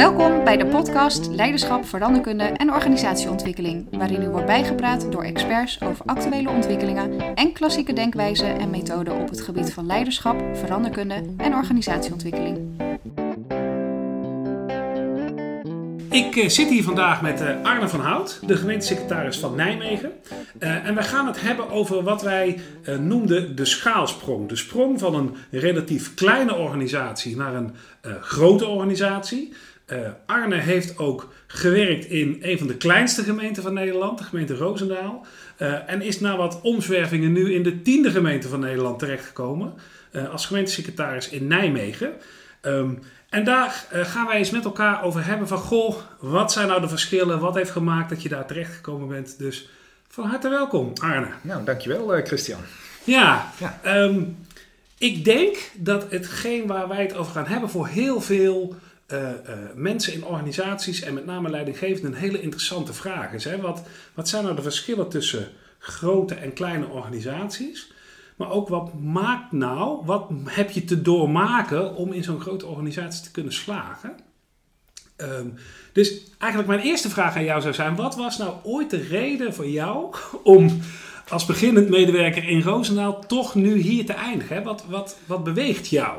Welkom bij de podcast Leiderschap, Veranderkunde en Organisatieontwikkeling, waarin u wordt bijgepraat door experts over actuele ontwikkelingen en klassieke denkwijzen en methoden op het gebied van leiderschap, veranderkunde en organisatieontwikkeling. Ik uh, zit hier vandaag met uh, Arne van Hout, de gemeentesecretaris van Nijmegen. Uh, en wij gaan het hebben over wat wij noemden de schaalsprong. De sprong van een relatief kleine organisatie naar een grote organisatie. Arne heeft ook gewerkt in een van de kleinste gemeenten van Nederland, de gemeente Roosendaal. en is na wat omzwervingen nu in de tiende gemeente van Nederland terechtgekomen. als gemeentesecretaris in Nijmegen. Um, en daar gaan wij eens met elkaar over hebben van, goh, wat zijn nou de verschillen? Wat heeft gemaakt dat je daar terecht gekomen bent? Dus van harte welkom, Arne. Nou, dankjewel Christian. Ja, ja. Um, ik denk dat hetgeen waar wij het over gaan hebben voor heel veel uh, mensen in organisaties en met name leidinggevenden hele interessante vraag is. Wat, wat zijn nou de verschillen tussen grote en kleine organisaties? Maar ook wat maakt nou, wat heb je te doormaken om in zo'n grote organisatie te kunnen slagen? Um, dus eigenlijk mijn eerste vraag aan jou zou zijn: wat was nou ooit de reden voor jou om als beginnend medewerker in Roosendaal toch nu hier te eindigen? Wat, wat, wat beweegt jou?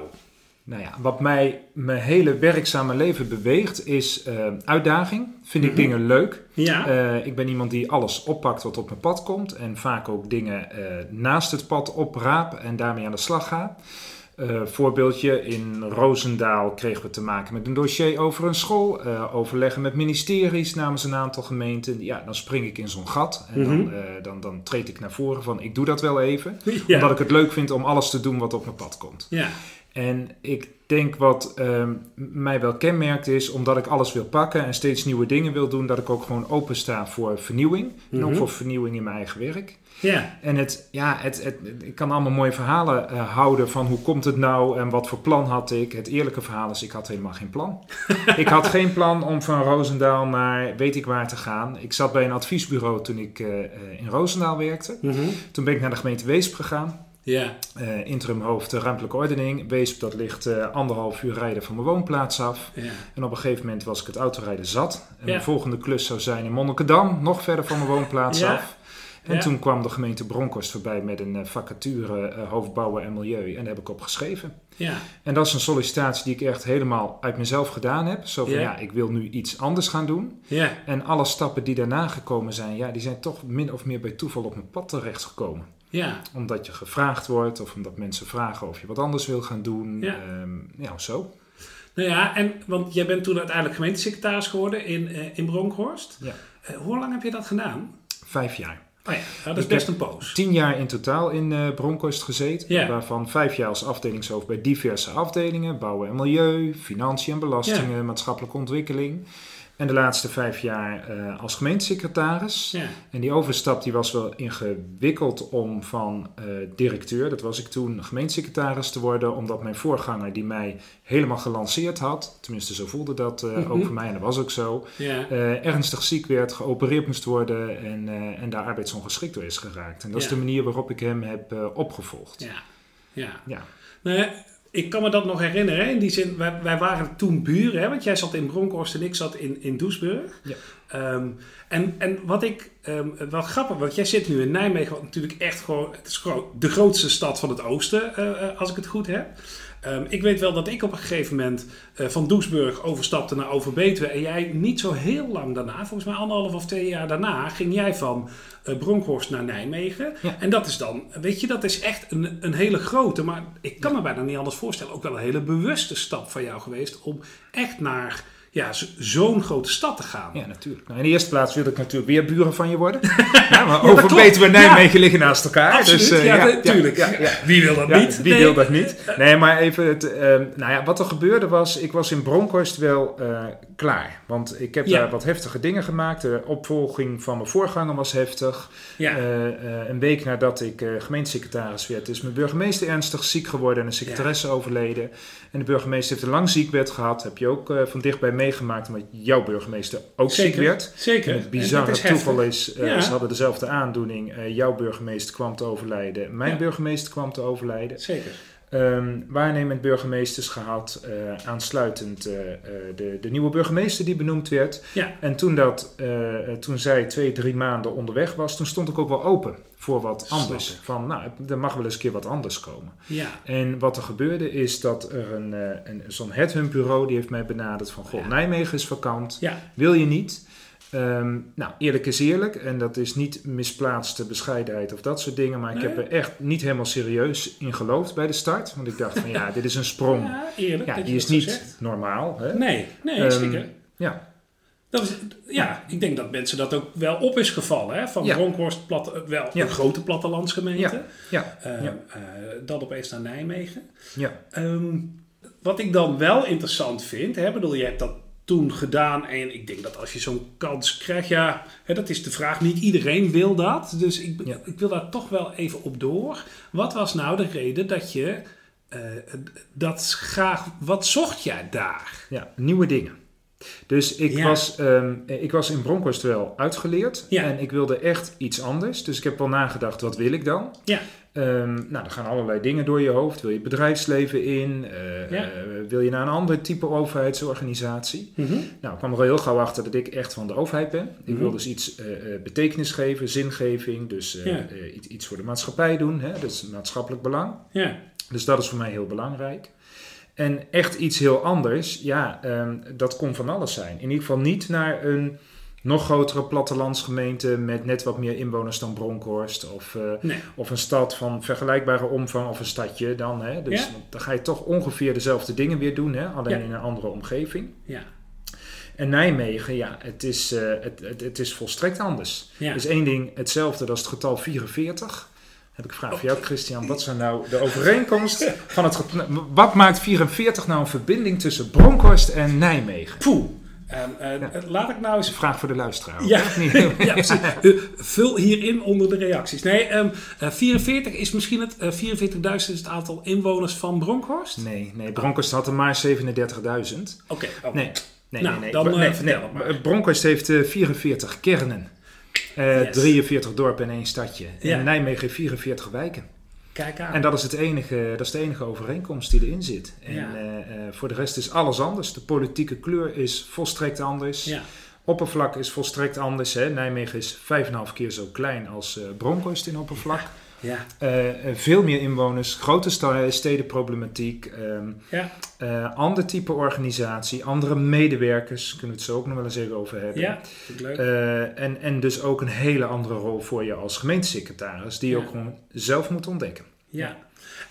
Nou ja, wat mij mijn hele werkzame leven beweegt is uh, uitdaging. Vind ik mm -hmm. dingen leuk. Ja. Uh, ik ben iemand die alles oppakt wat op mijn pad komt. En vaak ook dingen uh, naast het pad opraap en daarmee aan de slag ga. voorbeeldje, in Roosendaal kregen we te maken met een dossier over een school. overleggen met ministeries namens een aantal gemeenten. Ja, dan spring ik in zo'n gat. En mm -hmm. dan, dan, dan treed ik naar voren van ik doe dat wel even. Ja. Omdat ik het leuk vind om alles te doen wat op mijn pad komt. Ja. En ik denk wat um, mij wel kenmerkt is, omdat ik alles wil pakken en steeds nieuwe dingen wil doen, dat ik ook gewoon open sta voor vernieuwing. Mm -hmm. En ook voor vernieuwing in mijn eigen werk. Yeah. En het, ja, het, het, ik kan allemaal mooie verhalen uh, houden van hoe komt het nou en wat voor plan had ik. Het eerlijke verhaal is, ik had helemaal geen plan. ik had geen plan om van Roosendaal naar weet ik waar te gaan. Ik zat bij een adviesbureau toen ik uh, in Roosendaal werkte. Mm -hmm. Toen ben ik naar de gemeente Weesp gegaan. Ja. Uh, interim hoofd ruimtelijke ordening. Weesp, dat ligt uh, anderhalf uur rijden van mijn woonplaats af. Ja. En op een gegeven moment was ik het autorijden zat. En Ja. de volgende klus zou zijn in Monnikendam, nog verder van mijn woonplaats Ja. af. En toen kwam de gemeente Bronkhorst voorbij met een vacature uh, hoofdbouwen en milieu. En daar heb ik op geschreven. Ja. En dat is een sollicitatie die ik echt helemaal uit mezelf gedaan heb. Zo van Ja. ik wil nu iets anders gaan doen. Ja. En alle stappen die daarna gekomen zijn, ja, die zijn toch min of meer bij toeval op mijn pad terechtgekomen Ja. omdat je gevraagd wordt of omdat mensen vragen of je wat anders wil gaan doen. Ja. Ehm, ja zo. Nou ja, en, want jij bent toen uiteindelijk gemeentesecretaris geworden in, uh, in Bronkhorst. Ja. Uh, hoe lang heb je dat gedaan? Vijf jaar. Oh ja, dat is Ik best een poos. Tien jaar in totaal in uh, Bronkhorst gezeten. Ja. Waarvan vijf jaar als afdelingshoofd bij diverse afdelingen. Bouwen en milieu, financiën en belastingen, maatschappelijke ontwikkeling. En de laatste vijf jaar uh, als gemeentesecretaris. Ja. En die overstap die was wel ingewikkeld om van uh, directeur, dat was ik toen, gemeentesecretaris te worden. Omdat mijn voorganger die mij helemaal gelanceerd had, tenminste zo voelde dat uh, mm -hmm. ook voor mij en dat was ook zo. Ja. ernstig ziek werd, geopereerd moest worden en, en daar arbeidsongeschikt door is geraakt. En dat Ja. is de manier waarop ik hem heb opgevolgd. Ja. Ja. Ja. Nou ja, ik kan me dat nog herinneren. In die zin, wij, wij waren toen buren. Hè, want jij zat in Bronkhorst en ik zat in, in Doesburg. Ja. Um, en, en wat ik um, wel grappig, want jij zit nu in Nijmegen, wat natuurlijk echt gewoon, het is gewoon de grootste stad van het oosten, uh, als ik het goed heb. Um, ik weet wel dat ik op een gegeven moment uh, van Doesburg overstapte naar Overbetuwe. En jij niet zo heel lang daarna, volgens mij anderhalf of twee jaar daarna, ging jij van uh, Bronkhorst naar Nijmegen. Ja. En dat is dan, weet je, dat is echt een, een hele grote, maar ik kan me bijna niet anders voorstellen, ook wel een hele bewuste stap van jou geweest om echt naar ja, zo'n grote stad te gaan. Ja, natuurlijk. Nou, in de eerste plaats wil ik natuurlijk weer buren van je worden. ja, maar ja, Overbetuwe en Nijmegen ja. liggen naast elkaar. Absoluut, dus, uh, ja, natuurlijk. Wie wil dat niet? Wie nee. wil dat niet? Nee, maar even, het, uh, nou ja, wat er gebeurde was, ik was in Bronkhorst wel uh, klaar. Want ik heb daar wat heftige dingen gemaakt. De opvolging van mijn voorganger was heftig. Uh, een week nadat ik gemeentesecretaris werd, is mijn burgemeester ernstig ziek geworden en een secretaresse overleden. En de burgemeester heeft een lang ziekbed gehad. Heb je ook van dichtbij meegemaakt, omdat jouw burgemeester ook Zeker. ziek werd. Zeker. En het bizarre is toeval is, uh, ja. ze hadden dezelfde aandoening. Uh, jouw burgemeester kwam te overlijden, mijn ja. burgemeester kwam te overlijden. Zeker. Ehm, waarnemend burgemeesters gehad, eh, aansluitend eh, eh, de, de nieuwe burgemeester die benoemd werd. Ja. En toen, dat, eh, toen zij twee, drie maanden onderweg was, toen stond ik ook wel open voor wat anders. Van, nou, er mag wel eens een keer wat anders komen. Ja. En wat er gebeurde is dat er een, eh, een, zo'n headhunt bureau die heeft mij benaderd van, goh, Ja. Nijmegen is vakant, Ja. wil je niet? Ehm, nou, eerlijk is eerlijk. En dat is niet misplaatste bescheidenheid of dat soort dingen. Maar ik heb er echt niet helemaal serieus in geloofd bij de start. Want ik dacht van ja, dit is een sprong. Ja, eerlijk. Ja, die is niet zegt. normaal. Hè? Nee, nee, Ehm, zeker. Ja, Dat is, ja, ik denk dat mensen dat ook wel op is gevallen. Hè? Van Ja. Bronkhorst, platte, wel Ja. een grote plattelandsgemeente. ja, Eh, Ja. eh, dan opeens naar Nijmegen. ja. Ehm, wat ik dan wel interessant vind, hè, bedoel, je hebt dat toen gedaan en ik denk dat als je zo'n kans krijgt, ja, hè, dat is de vraag, niet iedereen wil dat. Dus ik, ik wil daar toch wel even op door. Wat was nou de reden dat je eh, dat graag, wat zocht jij daar? ja, nieuwe dingen. Dus ik, Ja. was, ehm, ik was in Bronkhorst wel uitgeleerd. Ja. En ik wilde echt iets anders. Dus ik heb wel nagedacht, wat wil ik dan? Ja. Ehm, nou, er gaan allerlei dingen door je hoofd. Wil je het bedrijfsleven in? Eh, Ja. eh, wil je naar een ander type overheidsorganisatie? Nou, ik kwam er al heel gauw achter dat ik echt van de overheid ben. Ik Mhm. wil dus iets eh, betekenis geven, zingeving. Dus Ja. iets, iets voor de maatschappij doen. Hè? Dus maatschappelijk belang. Ja, Dus dat is voor mij heel belangrijk. En echt iets heel anders, ja, ehm, dat kon van alles zijn. In ieder geval niet naar een nog grotere plattelandsgemeente met net wat meer inwoners dan Bronkhorst. Of, eh, nee. of een stad van vergelijkbare omvang of een stadje dan. Hè? Dus Ja. dan ga je toch ongeveer dezelfde dingen weer doen, hè? alleen Ja. in een andere omgeving. Ja, En Nijmegen, ja, het is, eh, het, het, het is volstrekt anders. ja. Is één ding hetzelfde, dat is het getal 44. Heb ik gevraagd voor Oh. jou, Christian, wat zijn nou de overeenkomst van het Wat maakt 44 nou een verbinding tussen Bronkhorst en Nijmegen? Poeh. Ehm, eh, Ja. eh, laat ik nou eens een vraag voor de luisteraar. Ja. ja, precies. Eh, vul hierin onder de reacties. Nee, ehm, eh, 44 is misschien het, eh 44.000 is het aantal inwoners van Bronkhorst? Nee, nee, Bronkhorst had er maar 37.000. Oké, oké. Nee, nee, Nou, nee. nee. dan, nee, nee. Bronkhorst heeft eh, 44 kernen. Eh, Yes. 43 dorpen en één stadje. Ja. En Nijmegen heeft 44 wijken. Kijk aan. En dat is, het enige, dat is de enige overeenkomst die erin zit. En Ja. eh, eh, voor de rest is alles anders. De politieke kleur is volstrekt anders. ja. Oppervlak is volstrekt anders. Hè. Nijmegen is 5,5 keer zo klein als eh Bronkhorst in oppervlak. Ja. Eh, eh, veel meer inwoners, grote stedenproblematiek, ehm, Ja. eh, ander type organisatie, andere medewerkers, kunnen we het zo ook nog wel eens even over hebben. Ja. Leuk. En, en dus ook een hele andere rol voor je als gemeentesecretaris, die je Ja. ook gewoon zelf moet ontdekken. Ja.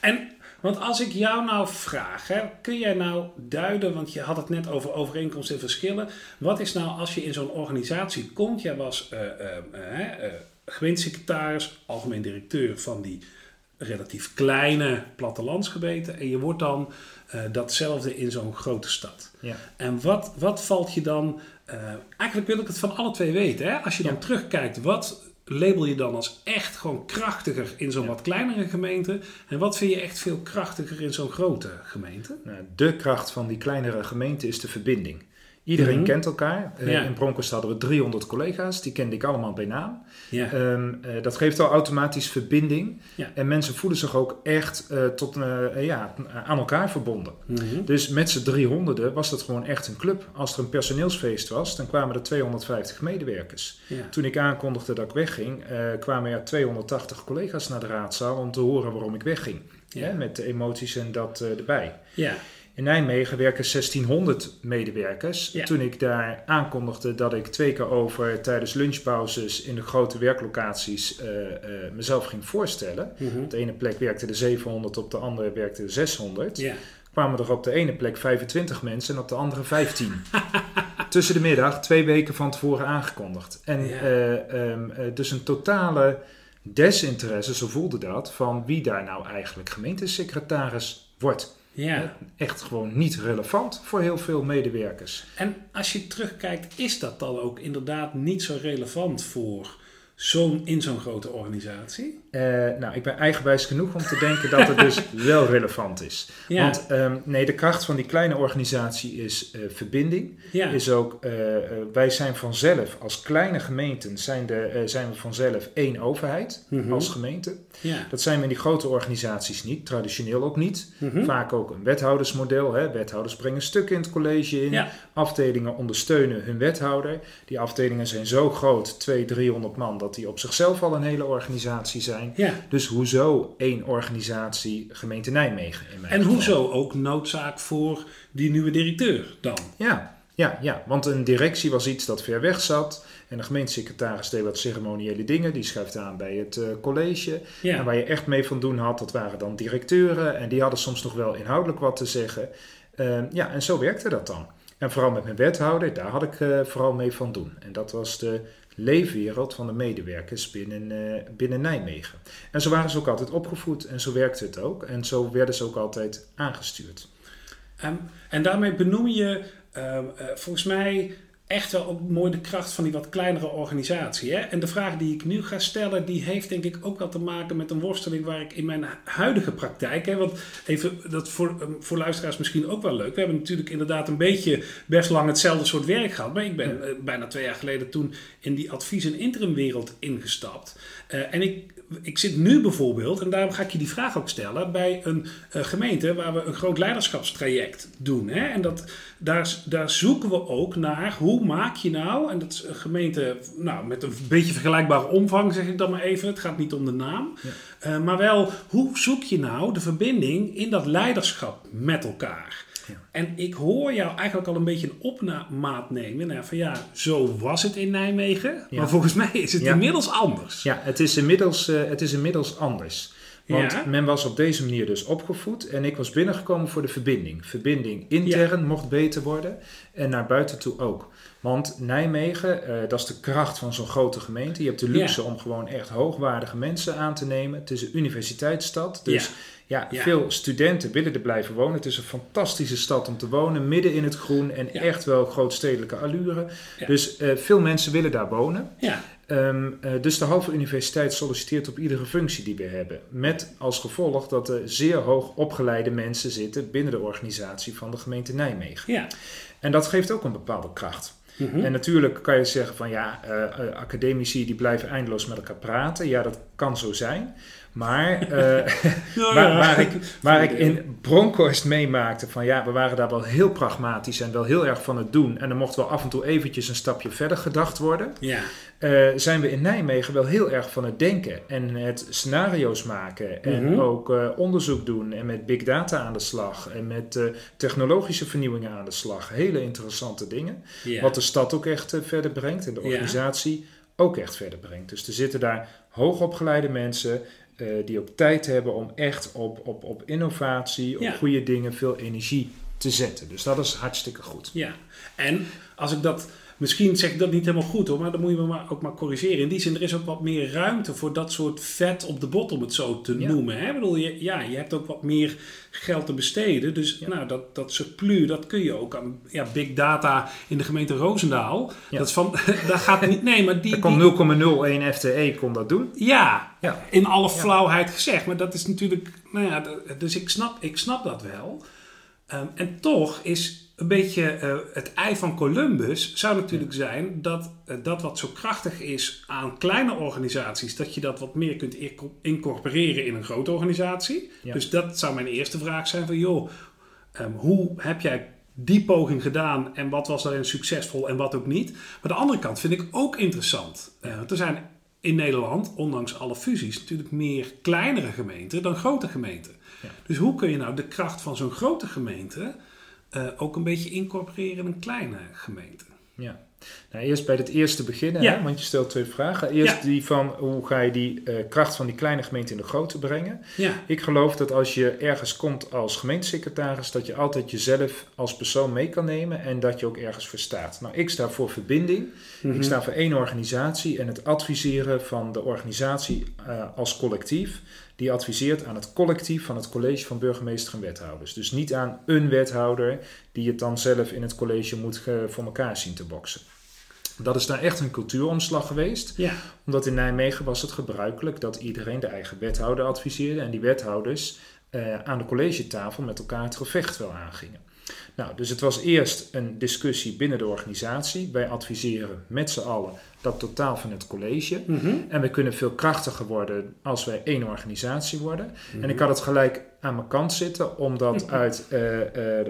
En, want als ik jou nou vraag, hè, kun jij nou duiden, want je had het net over overeenkomsten en verschillen. Wat is nou als je in zo'n organisatie komt, jij was gemeentesecretaris, algemeen directeur van die relatief kleine plattelandsgemeente en je wordt dan eh, datzelfde in zo'n grote stad. Ja. En wat, wat valt je dan, eh, eigenlijk wil ik het van alle twee weten, hè? als je dan Ja. terugkijkt, wat label je dan als echt gewoon krachtiger in zo'n Ja. wat kleinere gemeente? En wat vind je echt veel krachtiger in zo'n grote gemeente? Nou, de kracht van die kleinere gemeente is de verbinding. Iedereen Mhm. kent elkaar. Eh, Ja. In Bronkhorst hadden we 300 collega's, die kende ik allemaal bij naam. Ja, Ehm, eh, dat geeft al automatisch verbinding. Ja. En mensen voelen zich ook echt eh, tot, ja, aan elkaar verbonden. Mhm. Dus met z'n driehonderden was dat gewoon echt een club. Als er een personeelsfeest was, dan kwamen er 250 medewerkers. Toen ik aankondigde dat ik wegging, kwamen er 280 collega's naar de raadzaal om te horen waarom ik wegging. Met de emoties en dat erbij. ja. In Nijmegen werken 1600 medewerkers. Ja. Toen ik daar aankondigde dat ik twee keer over tijdens lunchpauzes in de grote werklocaties eh, eh, mezelf ging voorstellen. Mhm. Op de ene plek werkte er 700, op de andere werkte er 600. ja. Kwamen er op de ene plek 25 mensen en op de andere 15. Tussen de middag, twee weken van tevoren aangekondigd. En Ja. eh, ehm, eh, dus een totale desinteresse, zo voelde dat, van wie daar nou eigenlijk gemeentesecretaris wordt. Ja. Echt gewoon niet relevant voor heel veel medewerkers. En als je terugkijkt, is dat dan ook inderdaad niet zo relevant voor zo'n, in zo'n grote organisatie? Eh, nou, ik ben eigenwijs genoeg om te denken dat het dus wel relevant is. Ja. Want ehm, nee, de kracht van die kleine organisatie is eh, verbinding. Ja. Is ook, eh, wij zijn vanzelf, als kleine gemeenten, zijn, de, zijn we vanzelf één overheid Mhm. als gemeente. Ja. Dat zijn we in die grote organisaties niet, traditioneel ook niet. Mhm. Vaak ook een wethoudersmodel. Hè. Wethouders brengen stukken in het college in. Afdelingen ondersteunen hun wethouder. Die afdelingen zijn zo groot, 200, 300 man, dat die op zichzelf al een hele organisatie zijn. Ja. Dus hoezo één organisatie gemeente Nijmegen in mijn En geval? hoezo ook noodzaak voor die nieuwe directeur dan? Ja, ja, ja, want een directie was iets dat ver weg zat. En de gemeentesecretaris deed wat ceremoniële dingen. Die schuift aan bij het eh, college. En waar je echt mee van doen had, dat waren dan directeuren. En die hadden soms nog wel inhoudelijk wat te zeggen. Ehm, ja, en zo werkte dat dan. En vooral met mijn wethouder, daar had ik eh, vooral mee van doen. En dat was de leefwereld van de medewerkers binnen, eh, binnen Nijmegen. En zo waren ze ook altijd opgevoed en zo werkte het ook. En zo werden ze ook altijd aangestuurd. Ehm, en daarmee benoem je ehm, eh, volgens mij echt wel ook mooi de kracht van die wat kleinere organisatie. Hè? En de vraag die ik nu ga stellen, die heeft denk ik ook wel te maken met een worsteling waar ik in mijn huidige praktijk. Hè, want even, dat voor, ehm, voor luisteraars misschien ook wel leuk. We hebben natuurlijk inderdaad een beetje best lang hetzelfde soort werk gehad. Maar ik ben eh, bijna twee jaar geleden toen in die advies- en interimwereld ingestapt. Eh, en ik, ik zit nu bijvoorbeeld, en daarom ga ik je die vraag ook stellen, bij een eh, gemeente waar we een groot leiderschapstraject doen. Hè? En dat, daar, daar zoeken we ook naar hoe maak je nou, en dat is een gemeente nou, met een beetje vergelijkbare omvang, zeg ik dan maar even. Het gaat niet om de naam. Eh, maar wel, hoe zoek je nou de verbinding in dat leiderschap met elkaar? Ja. En ik hoor jou eigenlijk al een beetje een opmaat nemen. Nou, van ja, zo was het in Nijmegen. Ja. Maar volgens mij is het inmiddels anders. Ja, het is inmiddels, eh, het is inmiddels anders. Want Ja. men was op deze manier dus opgevoed en ik was binnengekomen voor de verbinding. Verbinding intern mocht beter worden en naar buiten toe ook. Want Nijmegen, eh, dat is de kracht van zo'n grote gemeente. Je hebt de luxe om gewoon echt hoogwaardige mensen aan te nemen. Het is een universiteitsstad, dus ja, Ja. veel studenten willen er blijven wonen. Het is een fantastische stad om te wonen, midden in het groen en Ja. echt wel grootstedelijke allure. Ja. Dus eh, veel mensen willen daar wonen. Ja, Ehm, eh, dus de Halve Universiteit solliciteert op iedere functie die we hebben. Met als gevolg dat er zeer hoog opgeleide mensen zitten binnen de organisatie van de gemeente Nijmegen. ja. En dat geeft ook een bepaalde kracht. Mhm. En natuurlijk kan je zeggen van ja, eh, academici die blijven eindeloos met elkaar praten. Ja, dat kan zo zijn. Maar eh, Nou waar, ik, waar ik in Bronkhorst meemaakte van ja, we waren daar wel heel pragmatisch en wel heel erg van het doen. En er mocht wel af en toe eventjes een stapje verder gedacht worden. Ja, Eh, zijn we in Nijmegen wel heel erg van het denken en het scenario's maken en Mhm. ook eh, onderzoek doen en met big data aan de slag en met technologische vernieuwingen aan de slag. Hele interessante dingen. ja. Wat de stad ook echt verder brengt en de Ja. organisatie ook echt verder brengt. Dus er zitten daar hoogopgeleide mensen eh, die ook tijd hebben om echt op, op, op innovatie, op Ja. goede dingen, veel energie te zetten. Dus dat is hartstikke goed. Ja, en als ik dat, misschien zeg ik dat niet helemaal goed hoor, maar dan moet je me maar ook maar corrigeren. In die zin, er is ook wat meer ruimte voor dat soort vet op de bot, om het zo te Ja. noemen. Hè? Ik bedoel, je, ja, je hebt ook wat meer geld te besteden. Dus Ja. nou, dat, dat surplus, dat kun je ook aan ja, big data in de gemeente Roosendaal. Ja. Dat is van, daar gaat niet, nee, maar die... Er kon die- 0,01 FTE kon dat doen. ja, Ja. in alle flauwheid gezegd. Maar dat is natuurlijk, nou ja, dus ik snap, ik snap dat wel. Ehm, en toch is een beetje eh, het ei van Columbus zou natuurlijk zijn dat eh, dat wat zo krachtig is aan kleine organisaties, dat je dat wat meer kunt inco- incorporeren in een grote organisatie. Ja. Dus dat zou mijn eerste vraag zijn van joh, ehm, hoe heb jij die poging gedaan en wat was daarin succesvol en wat ook niet. Maar de andere kant vind ik ook interessant. Want er zijn in Nederland, ondanks alle fusies, natuurlijk meer kleinere gemeenten dan grote gemeenten. Ja. Dus hoe kun je nou de kracht van zo'n grote gemeente ook een beetje incorporeren in een kleine gemeente? Ja. Nou, eerst bij het eerste beginnen, Ja. hè, want je stelt twee vragen. Eerst Ja. die van hoe ga je die eh, kracht van die kleine gemeente in de grote brengen. Ja, Ik geloof dat als je ergens komt als gemeentesecretaris, dat je altijd jezelf als persoon mee kan nemen en dat je ook ergens voor staat. Nou, ik sta voor verbinding. Mhm. Ik sta voor één organisatie en het adviseren van de organisatie eh, als collectief. Die adviseert aan het collectief van het college van burgemeester en wethouders. Dus niet aan een wethouder die het dan zelf in het college moet ge- voor elkaar zien te boksen. Dat is daar echt een cultuuromslag geweest. Ja. Omdat in Nijmegen was het gebruikelijk dat iedereen de eigen wethouder adviseerde. En die wethouders eh, aan de collegetafel met elkaar het gevecht wel aangingen. Nou, dus het was eerst een discussie binnen de organisatie. Wij adviseren met z'n allen dat totaal van het college. Mhm. En we kunnen veel krachtiger worden als wij één organisatie worden. Mhm. En ik had het gelijk aan mijn kant zitten, omdat uit eh, eh, eh,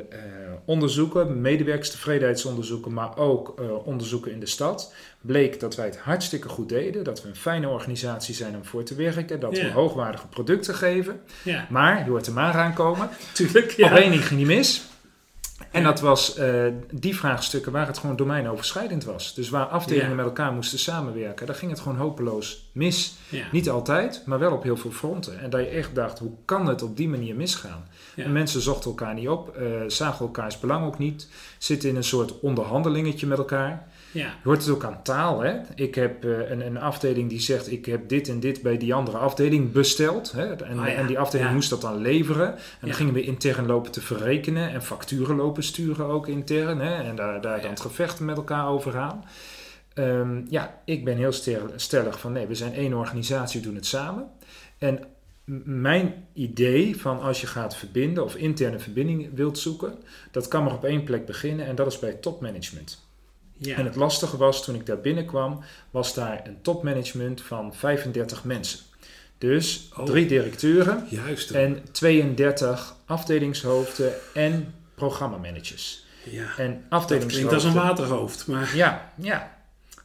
onderzoeken, medewerkerstevredenheidsonderzoeken, maar ook onderzoeken in de stad, bleek dat wij het hartstikke goed deden. Dat we een fijne organisatie zijn om voor te werken. Dat we hoogwaardige producten geven. Ja, Maar, je hoort er maar aankomen, tuurlijk. op Ja. één ding ging die mis. En dat was eh, die vraagstukken waar het gewoon domeinoverschrijdend was. Dus waar afdelingen met elkaar moesten samenwerken, daar ging het gewoon hopeloos mis. Niet altijd, maar wel op heel veel fronten. En dat je echt dacht, hoe kan het op die manier misgaan? En mensen zochten elkaar niet op, eh, zagen elkaars belang ook niet. Zitten in een soort onderhandelingetje met elkaar. Ja. Je hoort het ook aan taal. Hè? Ik heb eh, een, een afdeling die zegt, ik heb dit en dit bij die andere afdeling besteld. Hè? En, Oh ja, en die afdeling ja. moest dat dan leveren. En dan gingen we intern lopen te verrekenen en facturen lopen sturen ook intern. Hè? En daar, daar dan het gevecht met elkaar over aan. Ehm, ja, ik ben heel stel- stellig van nee, we zijn één organisatie, we doen het samen. En mijn idee van als je gaat verbinden of interne verbinding wilt zoeken, dat kan maar op één plek beginnen en dat is bij topmanagement. Ja. En het lastige was, toen ik daar binnenkwam, was daar een topmanagement van 35 mensen. Dus Oh. drie directeuren Juist. en 32 afdelingshoofden en programmamanagers. ja. En Dat klinkt als een waterhoofd, maar Ja, ja.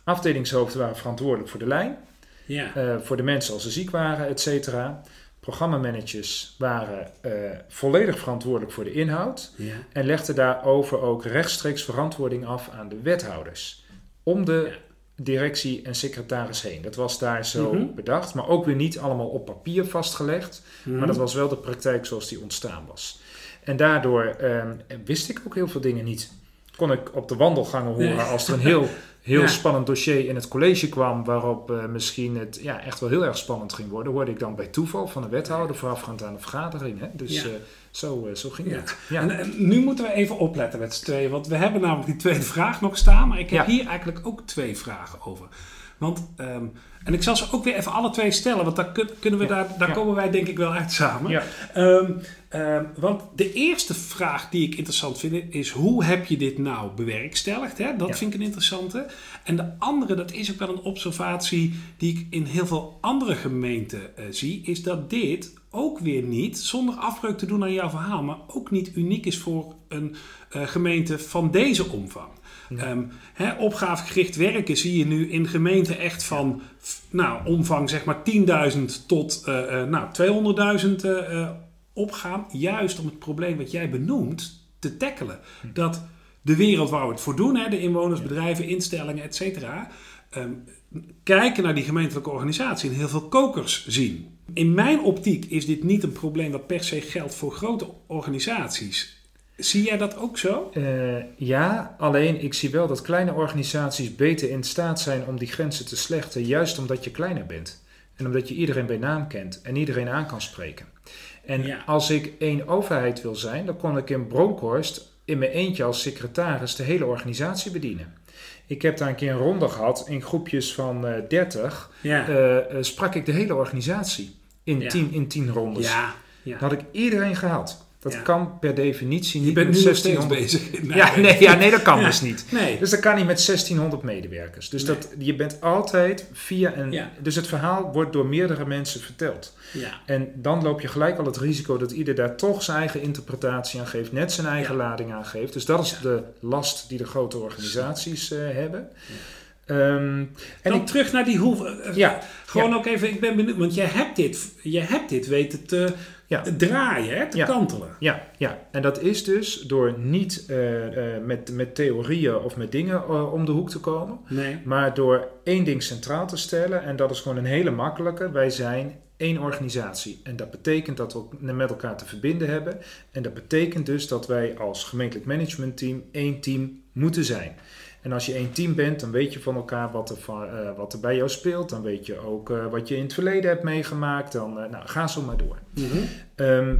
Afdelingshoofden waren verantwoordelijk voor de lijn, ja. eh, voor de mensen als ze ziek waren, et cetera. Programmamanagers waren eh, volledig verantwoordelijk voor de inhoud ja. en legden daarover ook rechtstreeks verantwoording af aan de wethouders. Om de directie en secretaris heen. Dat was daar zo Mhm. bedacht, maar ook weer niet allemaal op papier vastgelegd. Mhm. Maar dat was wel de praktijk zoals die ontstaan was. En daardoor ehm, wist ik ook heel veel dingen niet. Kon ik op de wandelgangen horen Nee. als er een heel, heel Ja. spannend dossier in het college kwam, waarop eh, misschien het ja, echt wel heel erg spannend ging worden, hoorde ik dan bij toeval van de wethouder voorafgaand aan de vergadering. Hè? Dus Ja. eh, zo, eh, zo ging Ja. het. Ja. En, nu moeten we even opletten met z'n tweeën, want we hebben namelijk die tweede vraag nog staan, maar ik heb hier eigenlijk ook twee vragen over. Want, ehm, en ik zal ze ook weer even alle twee stellen, want daar, kun- kunnen we Ja. daar, daar Ja. komen wij denk ik wel uit samen. Ja. Ehm, ehm, want de eerste vraag die ik interessant vind is: hoe heb je dit nou bewerkstelligd? Hè? Dat vind ik een interessante. En de andere, dat is ook wel een observatie die ik in heel veel andere gemeenten eh, zie, is dat dit ook weer niet, zonder afbreuk te doen aan jouw verhaal, maar ook niet uniek is voor een eh, gemeente van deze omvang. Ehm, hè, opgavegericht werken zie je nu in gemeenten echt van nou, omvang zeg maar 10.000 tot eh, eh, nou, 200.000 eh, opgaan. Juist om het probleem wat jij benoemt te tackelen. Dat de wereld waar we het voor doen, hè, de inwoners, bedrijven, instellingen, et cetera, ehm, kijken naar die gemeentelijke organisatie en heel veel kokers zien. In mijn optiek is dit niet een probleem dat per se geldt voor grote organisaties. Zie jij dat ook zo? Eh, ja, alleen ik zie wel dat kleine organisaties beter in staat zijn om die grenzen te slechten, juist omdat je kleiner bent. En omdat je iedereen bij naam kent en iedereen aan kan spreken. En Ja. als ik één overheid wil zijn, dan kon ik in Bronkhorst in mijn eentje als secretaris de hele organisatie bedienen. Ik heb daar een keer een ronde gehad in groepjes van eh 30. Ja. eh, sprak ik de hele organisatie in, Ja. tien, in tien rondes. ja. Dan had ik iedereen gehaald. Dat Ja. kan per definitie niet Je bent met nu nog steeds 1600 bezig. ja, nee, ja, nee, dat kan Ja. dus niet. Nee. Dus dat kan niet met 1600 medewerkers. Dus Nee. dat, je bent altijd via een. Ja. Dus het verhaal wordt door meerdere mensen verteld. Ja. En dan loop je gelijk al het risico dat ieder daar toch zijn eigen interpretatie aan geeft, net zijn eigen lading aan geeft. Dus dat is de last die de grote organisaties eh, hebben. Ehm, en ik, terug naar die hoe. eh, ja, Gewoon ook even, ik ben benieuwd, want jij hebt dit, jij hebt dit weten te Ja. draaien, hè, te Ja. kantelen. Ja, ja, en dat is dus door niet eh, eh, met, met theorieën of met dingen om de hoek te komen, Nee. maar door één ding centraal te stellen. En dat is gewoon een hele makkelijke. Wij zijn één organisatie. En dat betekent dat we met elkaar te verbinden hebben. En dat betekent dus dat wij als gemeentelijk managementteam één team moeten zijn. En als je één team bent, dan weet je van elkaar wat er, van, eh, wat er bij jou speelt. Dan weet je ook eh, wat je in het verleden hebt meegemaakt. Dan eh, nou, ga zo maar door. Mhm. Ehm,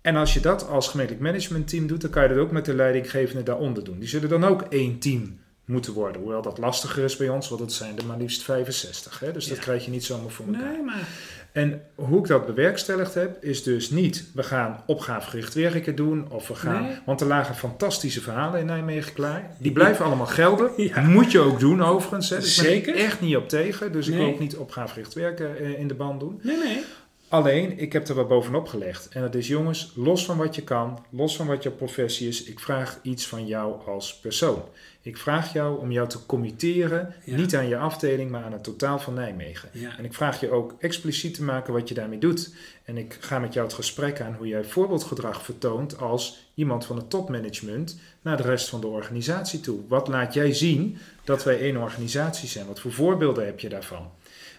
en als je dat als gemeentelijk managementteam doet, dan kan je dat ook met de leidinggevende daaronder doen. Die zullen dan ook één team moeten worden. Hoewel dat lastiger is bij ons, want het zijn er maar liefst 65. Hè? Dus dat krijg je niet zomaar voor elkaar. Nee, maar... En hoe ik dat bewerkstelligd heb, is dus niet we gaan opgavegericht werken doen of we gaan. Nee. Want er lagen fantastische verhalen in Nijmegen klaar. Die blijven allemaal gelden. Ja. Moet je ook doen overigens. Hè. Dus ik ben Zeker. er echt niet op tegen. Dus ik wil ook niet opgavegericht werken eh, in de band doen. Nee, nee. Alleen, ik heb er wat bovenop gelegd. En dat is jongens, los van wat je kan, los van wat jouw professie is, ik vraag iets van jou als persoon. Ik vraag jou om jou te committeren, Ja. niet aan je afdeling, maar aan het totaal van Nijmegen. Ja. En ik vraag je ook expliciet te maken wat je daarmee doet. En ik ga met jou het gesprek aan hoe jij voorbeeldgedrag vertoont als iemand van het topmanagement naar de rest van de organisatie toe. Wat laat jij zien dat wij één organisatie zijn? Wat voor voorbeelden heb je daarvan?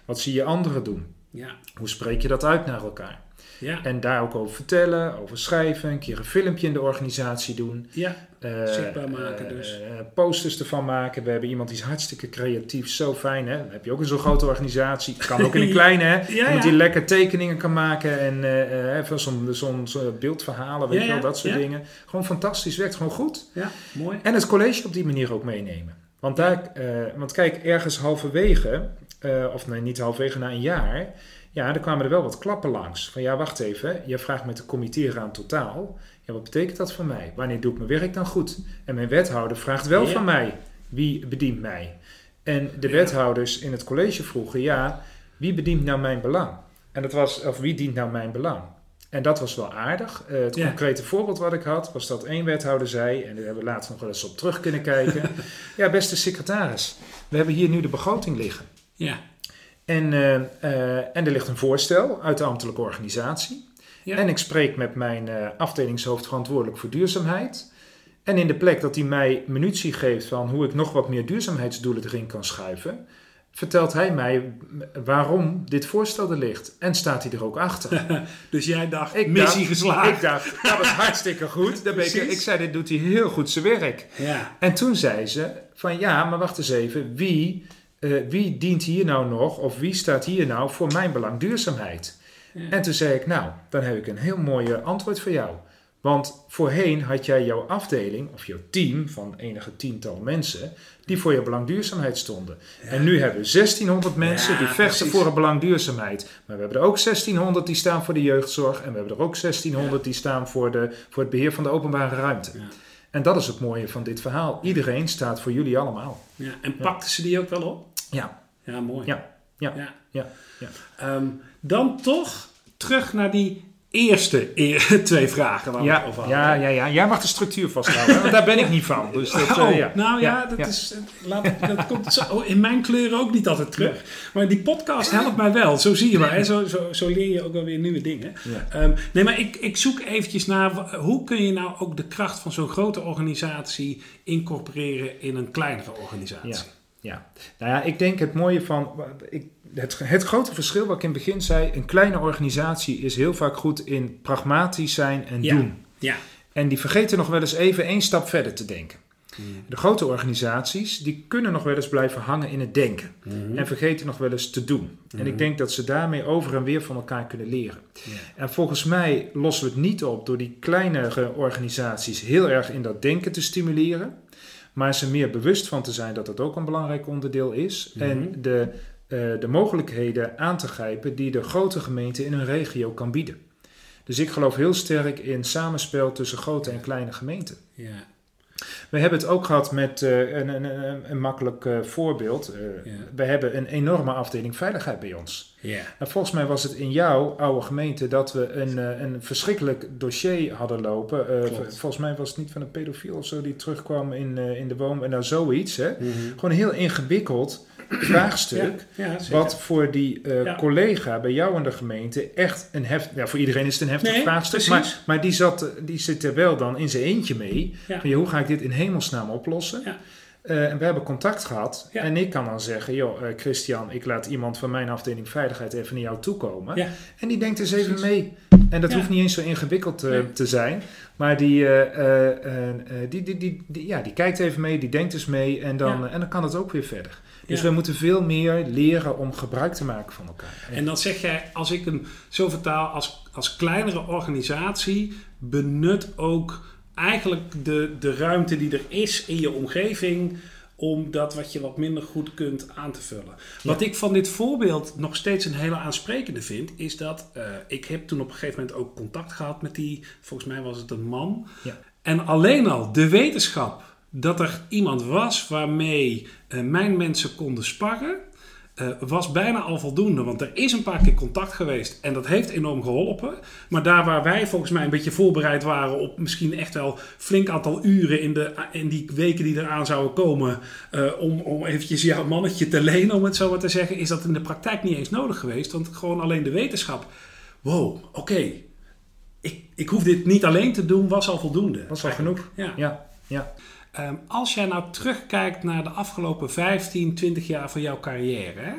Wat zie je anderen doen? Ja. Hoe spreek je dat uit naar elkaar? Ja. En daar ook over vertellen, over schrijven, een keer een filmpje in de organisatie doen. Ja. eh, Zichtbaar maken eh, dus. eh, posters ervan maken. We hebben iemand die is hartstikke creatief, zo fijn hè. Dan heb je ook in zo'n grote organisatie. Kan ook in een kleine hè. Ja, iemand die lekker tekeningen kan maken en eh, eh, van zo'n beeldverhalen, weet je wel, dat soort dingen. Gewoon fantastisch, werkt gewoon goed. Ja. Mooi. En het college op die manier ook meenemen. Want, daar, eh, want kijk, ergens halverwege, eh, of nee, niet halverwege, na een jaar, ja, er kwamen er wel wat klappen langs. Van ja, wacht even, je vraagt me te committeren aan totaal. Ja, wat betekent dat voor mij? Wanneer doe ik mijn werk dan goed? En mijn wethouder vraagt wel Ja. van mij, wie bedient mij? En de Ja. wethouders in het college vroegen, ja, wie bedient nou mijn belang? En dat was, of wie dient nou mijn belang? En dat was wel aardig. Eh, het Ja. concrete voorbeeld wat ik had, was dat één wethouder zei, en daar hebben we later nog wel eens op terug kunnen kijken. ja, beste secretaris, we hebben hier nu de begroting liggen. Ja. En, eh, eh, en er ligt een voorstel uit de ambtelijke organisatie. Ja. En ik spreek met mijn eh, afdelingshoofd verantwoordelijk voor duurzaamheid. En in de plek dat hij mij munitie geeft van hoe ik nog wat meer duurzaamheidsdoelen erin kan schuiven, vertelt hij mij waarom dit voorstel er ligt. En staat hij er ook achter. Dus jij dacht, Ik missie dacht- geslaagd. Ik dacht, dat is hartstikke goed. Daar ben ik, ik zei, dit doet hij heel goed zijn werk. Ja. En toen zei ze van ja, maar wacht eens even, wie, eh, wie dient hier nou nog of wie staat hier nou voor mijn belang duurzaamheid? Ja. En toen zei ik nou, dan heb ik een heel mooi antwoord voor jou. Want voorheen had jij jouw afdeling of jouw team van enige tiental mensen die voor je belang duurzaamheid stonden. En nu hebben we 1600 mensen Ja, die vechten precies. voor het belang duurzaamheid. Maar we hebben er ook 1600 die staan voor de jeugdzorg en we hebben er ook 1600 die staan voor, de, voor het beheer van de openbare ruimte. En dat is het mooie van dit verhaal. Iedereen staat voor jullie allemaal. Ja. En pakten ze die ook wel op? Ja, Ja, mooi. Ja. Ja. ja. ja, ja. Ehm, dan toch terug naar die eerste twee vragen waar we het Ja, over hadden. ja, ja, ja. Jij mag de structuur vasthouden, want daar ben ik niet van. Dus dat, eh, Oh, ja. nou ja, dat, ja. Is, eh, laat, dat komt zo, oh, in mijn kleuren ook niet altijd terug. Maar die podcast helpt mij wel. Zo zie je maar. Hè? Zo, zo, zo leer je ook wel weer nieuwe dingen. Ehm, nee, maar ik, ik zoek eventjes naar... Hoe kun je nou ook de kracht van zo'n grote organisatie incorporeren in een kleinere organisatie? Ja. Ja, nou ja, ik denk het mooie van. Ik, het, het grote verschil wat ik in het begin zei: een kleine organisatie is heel vaak goed in pragmatisch zijn en Ja. doen. Ja. En die vergeten nog wel eens even één stap verder te denken. De grote organisaties die kunnen nog wel eens blijven hangen in het denken. Mhm. En vergeten nog wel eens te doen. En ik denk dat ze daarmee over en weer van elkaar kunnen leren. En volgens mij lossen we het niet op door die kleinere organisaties heel erg in dat denken te stimuleren. Maar ze meer bewust van te zijn dat dat ook een belangrijk onderdeel is. Mhm. En de, eh, de mogelijkheden aan te grijpen die de grote gemeente in een regio kan bieden. Dus ik geloof heel sterk in samenspel tussen grote en kleine gemeenten. Ja. We hebben het ook gehad met eh, een, een, een, makkelijk eh, voorbeeld. Eh, Ja. We hebben een enorme afdeling veiligheid bij ons. En volgens mij was het in jouw oude gemeente dat we een, eh, een verschrikkelijk dossier hadden lopen. Eh, volgens mij was het niet van een pedofiel of zo die terugkwam in, eh, in de woon. En nou zoiets. Hè? Mhm. Gewoon een heel ingewikkeld vraagstuk. Ja, ja, zeker. Wat voor die Ja. collega bij jou in de gemeente echt een heftig... Ja, voor iedereen is het een heftig Nee, vraagstuk. Maar, maar die, zat, die zit er wel dan in zijn eentje mee. Van, hoe ga ik dit in hemelsnaam oplossen? Ja. Eh, en we hebben contact gehad. Ja. En ik kan dan zeggen, joh, eh, Christian, ik laat iemand van mijn afdeling veiligheid even naar jou toekomen. Ja. En die denkt eens even Precies. mee. En dat Ja. hoeft niet eens zo ingewikkeld eh, Nee. te zijn. Maar die, die, die, die, die- ja, die kijkt even mee, die denkt eens mee. En dan, en dan kan het ook weer verder. Dus we moeten veel meer leren om gebruik te maken van elkaar. En dan zeg jij, als ik hem zo vertaal, als, als kleinere organisatie, benut ook eigenlijk de, de ruimte die er is in je omgeving om dat wat je wat minder goed kunt aan te vullen. Wat ik van dit voorbeeld nog steeds een hele aansprekende vind, is dat uh, ik heb toen op een gegeven moment ook contact gehad met die, volgens mij was het een man. Ja. En alleen al de wetenschap dat er iemand was waarmee uh, mijn mensen konden sparren, uh, was bijna al voldoende. Want er is een paar keer contact geweest en dat heeft enorm geholpen. Maar daar waar wij volgens mij een beetje voorbereid waren op misschien echt wel flink aantal uren in, de, in die weken die eraan zouden komen. Uh, om, om eventjes jouw mannetje te lenen, om het zo maar te zeggen, is dat in de praktijk niet eens nodig geweest. Want gewoon alleen de wetenschap. Wow, oké. Okay. Ik, ik hoef dit niet alleen te doen, was al voldoende. Was al genoeg. Ja. ja. ja. Um, als jij nou terugkijkt naar de afgelopen 15, 20 jaar van jouw carrière. Hè?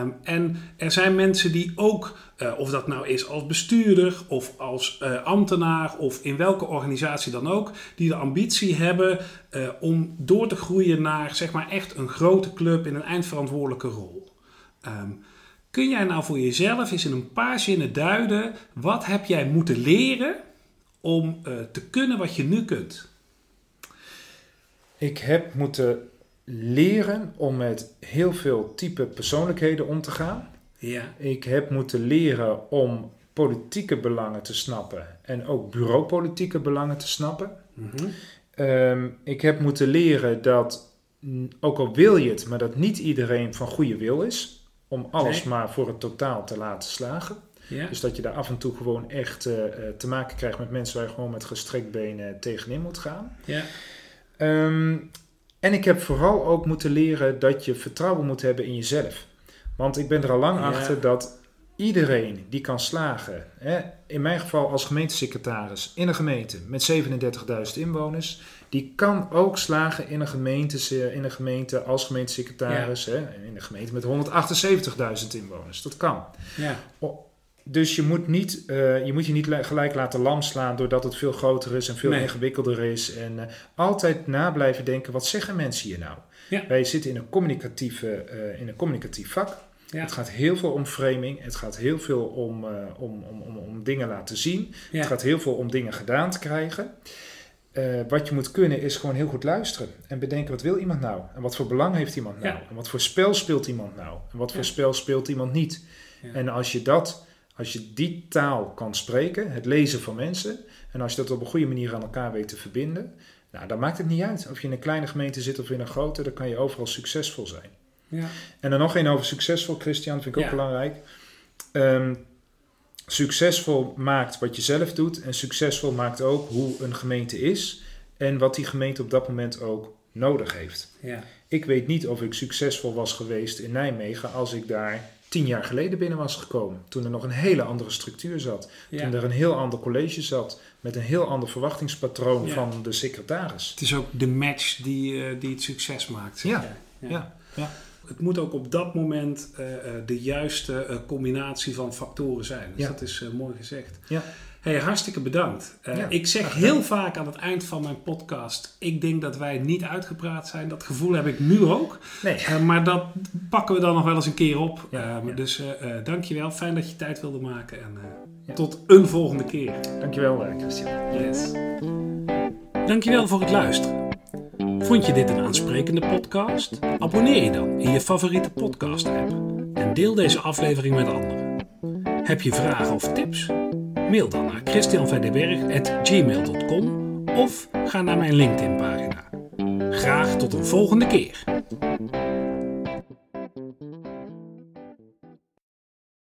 Um, en er zijn mensen die ook, uh, of dat nou is als bestuurder of als uh, ambtenaar of in welke organisatie dan ook, die de ambitie hebben uh, om door te groeien naar zeg maar echt een grote club in een eindverantwoordelijke rol. Um, kun jij nou voor jezelf eens in een paar zinnen duiden, wat heb jij moeten leren om te kunnen wat je nu kunt? Ik heb moeten leren om met heel veel type persoonlijkheden om te gaan. Ja. Ik heb moeten leren om politieke belangen te snappen en ook bureaupolitieke belangen te snappen. Mm -hmm. um, ik heb moeten leren dat, ook al wil je het, maar dat niet iedereen van goede wil is, om alles Nee. maar voor het totaal te laten slagen. Ja. Dus dat je daar af en toe gewoon echt uh, te maken krijgt met mensen waar je gewoon met gestrekt benen tegenin moet gaan. Ja. Um, en ik heb vooral ook moeten leren dat je vertrouwen moet hebben in jezelf. Want ik ben er al lang Ja. achter dat iedereen die kan slagen, hè, in mijn geval als gemeentesecretaris in een gemeente met 37.000 inwoners, die kan ook slagen in een gemeente, in een gemeente als gemeentesecretaris, hè, in een gemeente met 178.000 inwoners. Dat kan. Ja. Dus je moet, niet, uh, je moet je niet gelijk laten lam slaan doordat het veel groter is en veel Nee. ingewikkelder is. En uh, altijd na blijven denken, wat zeggen mensen hier nou? Ja. Wij zitten in een, communicatieve, uh, in een communicatief vak. Ja. Het gaat heel veel om framing. Het gaat heel veel om, om, om, om, om dingen laten zien. Ja. Het gaat heel veel om dingen gedaan te krijgen. wat je moet kunnen is gewoon heel goed luisteren. En bedenken, wat wil iemand nou? En wat voor belang heeft iemand nou? Ja. En wat voor spel speelt iemand nou? En wat voor Ja. spel speelt iemand niet? Ja. En als je dat als je die taal kan spreken, het lezen van mensen, en als je dat op een goede manier aan elkaar weet te verbinden, nou, dan maakt het niet uit. Of je in een kleine gemeente zit of in een grote, dan kan je overal succesvol zijn. Ja. En dan nog één over succesvol, Christian, vind ik ook belangrijk. Um, succesvol maakt wat je zelf doet en succesvol maakt ook hoe een gemeente is en wat die gemeente op dat moment ook nodig heeft. Ja. Ik weet niet of ik succesvol was geweest in Nijmegen als ik daar tien jaar geleden binnen was gekomen. Toen er nog een hele andere structuur zat. Ja. Toen er een heel ander college zat. Met een heel ander verwachtingspatroon Ja. van de secretaris. Het is ook de match die, uh, die het succes maakt. Ja. Ja, ja. Het moet ook op dat moment uh, uh, de juiste combinatie van factoren zijn. Dus Ja. dat is mooi gezegd. Ja. Hey, hartstikke bedankt. Ja, ik zeg heel vaak aan het eind van mijn podcast: ik denk dat wij niet uitgepraat zijn. Dat gevoel heb ik nu ook. Nee. Uh, maar dat pakken we dan nog wel eens een keer op. Ja, uh, ja. Dus dankjewel. Fijn dat je tijd wilde maken. En tot een volgende keer. Dankjewel, eh, Christian. Yes. Dankjewel voor het luisteren. Vond je dit een aansprekende podcast? Abonneer je dan in je favoriete podcast app. En deel deze aflevering met anderen. Heb je vragen of tips? Mail dan naar christianverdeberg.gmail.com of ga naar mijn LinkedIn pagina. Graag tot een volgende keer.